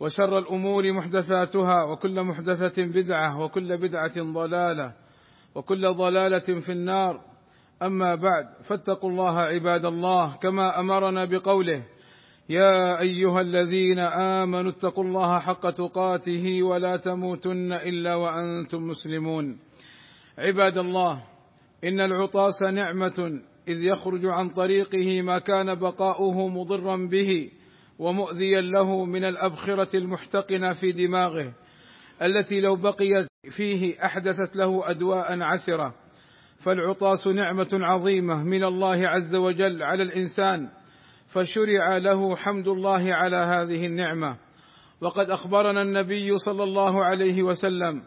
وشر الأمور محدثاتها وكل محدثة بدعة وكل بدعة ضلالة وكل ضلالة في النار. أما بعد فاتقوا الله عباد الله كما أمرنا بقوله يا أيها الذين آمنوا اتقوا الله حق تقاته ولا تموتن إلا وأنتم مسلمون. عباد الله إن العطاس نعمة إذ يخرج عن طريقه ما كان بقاؤه مضرا به. ومؤذيا له من الأبخرة المحتقنة في دماغه التي لو بقيت فيه أحدثت له أدواء عسرة. فالعطاس نعمة عظيمة من الله عز وجل على الإنسان فشرع له حمد الله على هذه النعمة. وقد أخبرنا النبي صلى الله عليه وسلم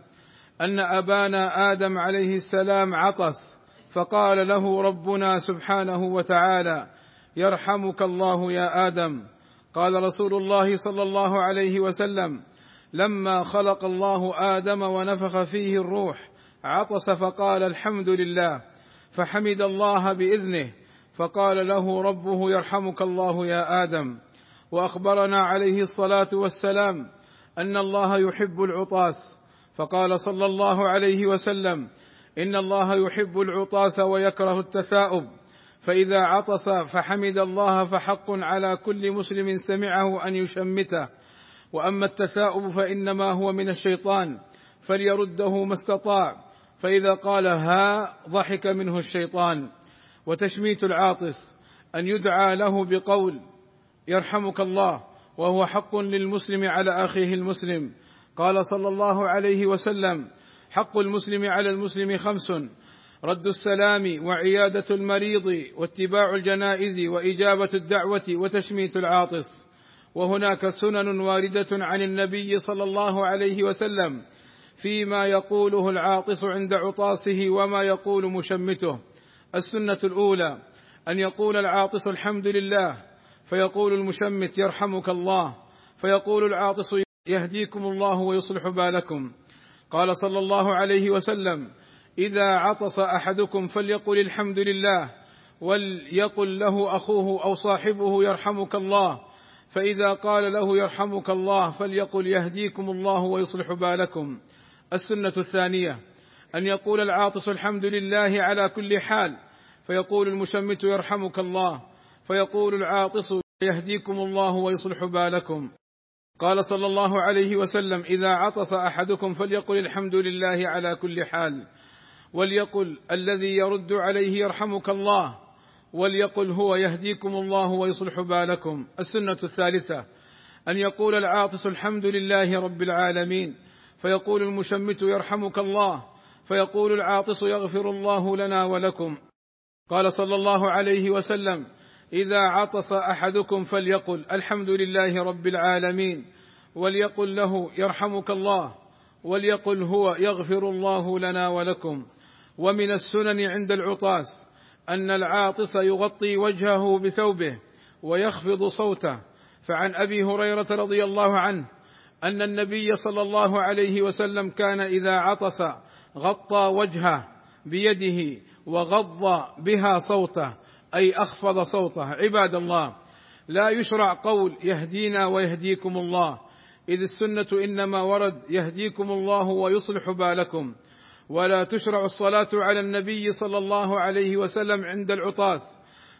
أن أبانا آدم عليه السلام عطس فقال له ربنا سبحانه وتعالى يرحمك الله يا آدم. قال رسول الله صلى الله عليه وسلم لما خلق الله آدم ونفخ فيه الروح عطس فقال الحمد لله فحمد الله بإذنه فقال له ربه يرحمك الله يا آدم. وأخبرنا عليه الصلاة والسلام أن الله يحب العطاس فقال صلى الله عليه وسلم إن الله يحب العطاس ويكره التثاؤب. فإذا عطس فحمد الله فحق على كل مسلم سمعه أن يشمته. وأما التثاؤب فإنما هو من الشيطان فليرده ما استطاع. فإذا قال ها ضحك منه الشيطان. وتشميت العاطس أن يدعى له بقول يرحمك الله وهو حق للمسلم على أخيه المسلم. قال صلى الله عليه وسلم حق المسلم على المسلم خمس رد السلام وعيادة المريض واتباع الجنائز وإجابة الدعوة وتشميت العاطس. وهناك سنن واردة عن النبي صلى الله عليه وسلم فيما يقوله العاطس عند عطاسه وما يقول مشمته. السنة الأولى أن يقول العاطس الحمد لله فيقول المشمت يرحمك الله فيقول العاطس يهديكم الله ويصلح بالكم. قال صلى الله عليه وسلم إذا عطس أحدكم فليقل الحمد لله وليقل له أخوه أو صاحبه يرحمك الله فإذا قال له يرحمك الله فليقل يهديكم الله ويصلح بالكم. السنة الثانية أن يقول العاطس الحمد لله على كل حال فيقول المشمت يرحمك الله فيقول العاطس يهديكم الله ويصلح بالكم. قال صلى الله عليه وسلم إذا عطس أحدكم فليقل الحمد لله على كل حال. وليقل الذي يرد عليه يرحمك الله وليقل هو يهديكم الله ويصلح بالكم. السنة الثالثة أن يقول العاطس الحمد لله رب العالمين فيقول المشمت يرحمك الله فيقول العاطس يغفر الله لنا ولكم. قال صلى الله عليه وسلم إذا عطس أحدكم فليقل الحمد لله رب العالمين وليقل له يرحمك الله وليقل هو يغفر الله لنا ولكم. ومن السنن عند العطاس أن العاطس يغطي وجهه بثوبه ويخفض صوته فعن أبي هريرة رضي الله عنه أن النبي صلى الله عليه وسلم كان إذا عطس غطى وجهه بيده وغض بها صوته أي أخفض صوته. عباد الله لا يشرع قول يهدينا ويهديكم الله إذ السنة إنما ورد يهديكم الله ويصلح بالكم. ولا تشرع الصلاة على النبي صلى الله عليه وسلم عند العطاس.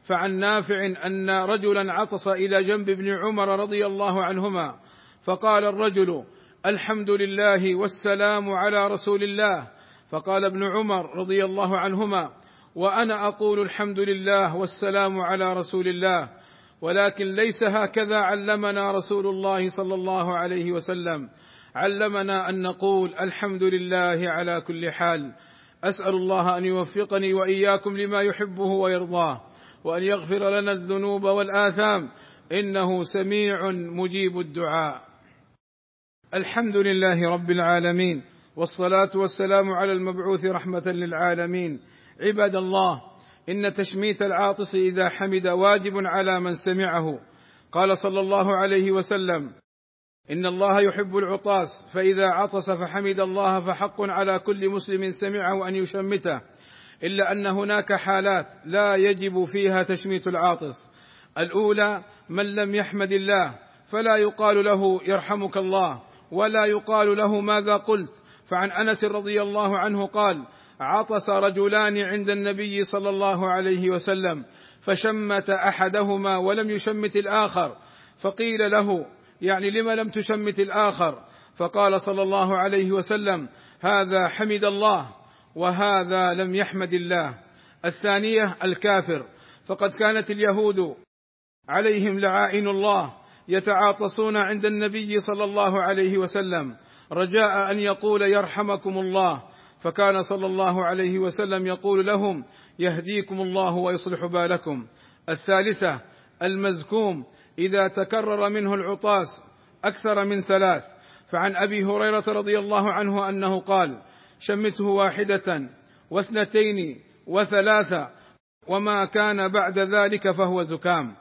فعن نافع أن رجلا عطس إلى جنب ابن عمر رضي الله عنهما فقال الرجل الحمد لله والسلام على رسول الله. فقال ابن عمر رضي الله عنهما وأنا أقول الحمد لله والسلام على رسول الله ولكن ليس هكذا علمنا رسول الله صلى الله عليه وسلم. علمنا أن نقول الحمد لله على كل حال. أسأل الله أن يوفقني وإياكم لما يحبه ويرضاه وأن يغفر لنا الذنوب والآثام. إنه سميع مجيب الدعاء. الحمد لله رب العالمين والصلاة والسلام على المبعوث رحمة للعالمين. عباد الله إن تشميت العاطس إذا حمد واجب على من سمعه. قال صلى الله عليه وسلم إن الله يحب العطاس فإذا عطس فحمد الله فحق على كل مسلم سمعه أن يشمته إلا أن هناك حالات لا يجب فيها تشميت العاطس. الأولى من لم يحمد الله فلا يقال له يرحمك الله ولا يقال له ماذا قلت. فعن أنس رضي الله عنه قال عطس رجلان عند النبي صلى الله عليه وسلم فشمت أحدهما ولم يشمت الآخر فقيل له يعني لم لم تشمت الآخر. فقال صلى الله عليه وسلم هذا حمد الله وهذا لم يحمد الله. الثانية الكافر. فقد كانت اليهود عليهم لعائن الله يتعاطسون عند النبي صلى الله عليه وسلم. رجاء أن يقول يرحمكم الله. فكان صلى الله عليه وسلم يقول لهم يهديكم الله ويصلح بالكم. الثالثة المزكوم. إذا تكرر منه العطاس أكثر من ثلاث. فعن أبي هريرة رضي الله عنه أنه قال شمته واحدة واثنتين وثلاثة وما كان بعد ذلك فهو زكام.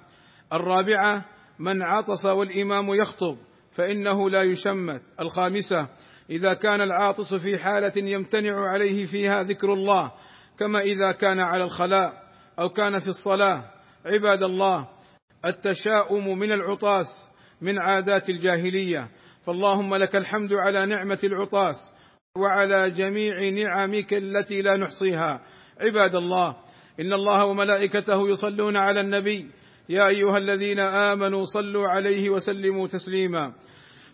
الرابعة من عطس والإمام يخطب فإنه لا يشمت. الخامسة إذا كان العاطس في حالة يمتنع عليه فيها ذكر الله كما إذا كان على الخلاء أو كان في الصلاة عباد الله التشاؤم من العطاس من عادات الجاهلية. فاللهم لك الحمد على نعمة العطاس وعلى جميع نعمك التي لا نحصيها. عباد الله إن الله وملائكته يصلون على النبي. يا أيها الذين آمنوا صلوا عليه وسلموا تسليما.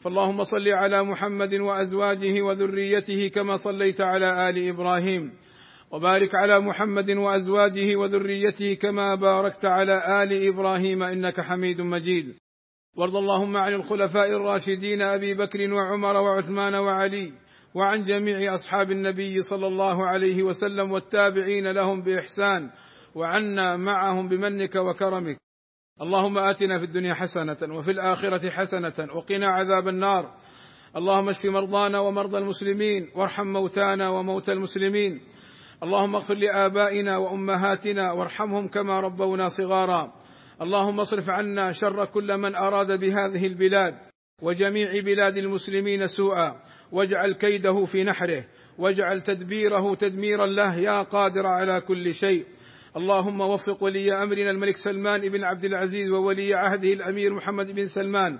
فاللهم صل على محمد وأزواجه وذريته كما صليت على آل إبراهيم. وبارك على محمد وأزواجه وذريته كما باركت على آل إبراهيم إنك حميد مجيد. وارض اللهم عن الخلفاء الراشدين أبي بكر وعمر وعثمان وعلي وعن جميع أصحاب النبي صلى الله عليه وسلم والتابعين لهم بإحسان وعنا معهم بمنك وكرمك. اللهم آتنا في الدنيا حسنة وفي الآخرة حسنة وقنا عذاب النار. اللهم اشف مرضانا ومرضى المسلمين وارحم موتانا وموتى المسلمين. اللهم اغفر لآبائنا وأمهاتنا وارحمهم كما ربونا صغارا. اللهم اصرف عنا شر كل من أراد بهذه البلاد وجميع بلاد المسلمين سوءا. واجعل كيده في نحره. واجعل تدبيره تدميرا له يا قادر على كل شيء. اللهم وفق ولي أمرنا الملك سلمان بن عبد العزيز وولي عهده الأمير محمد بن سلمان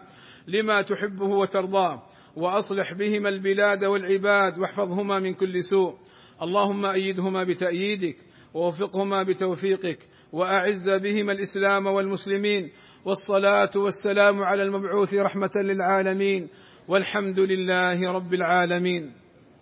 لما تحبه وترضاه. وأصلح بهما البلاد والعباد واحفظهما من كل سوء. اللهم أيدهما بتأييدك ووفقهما بتوفيقك وأعز بهما الإسلام والمسلمين والصلاة والسلام على المبعوث رحمة للعالمين والحمد لله رب العالمين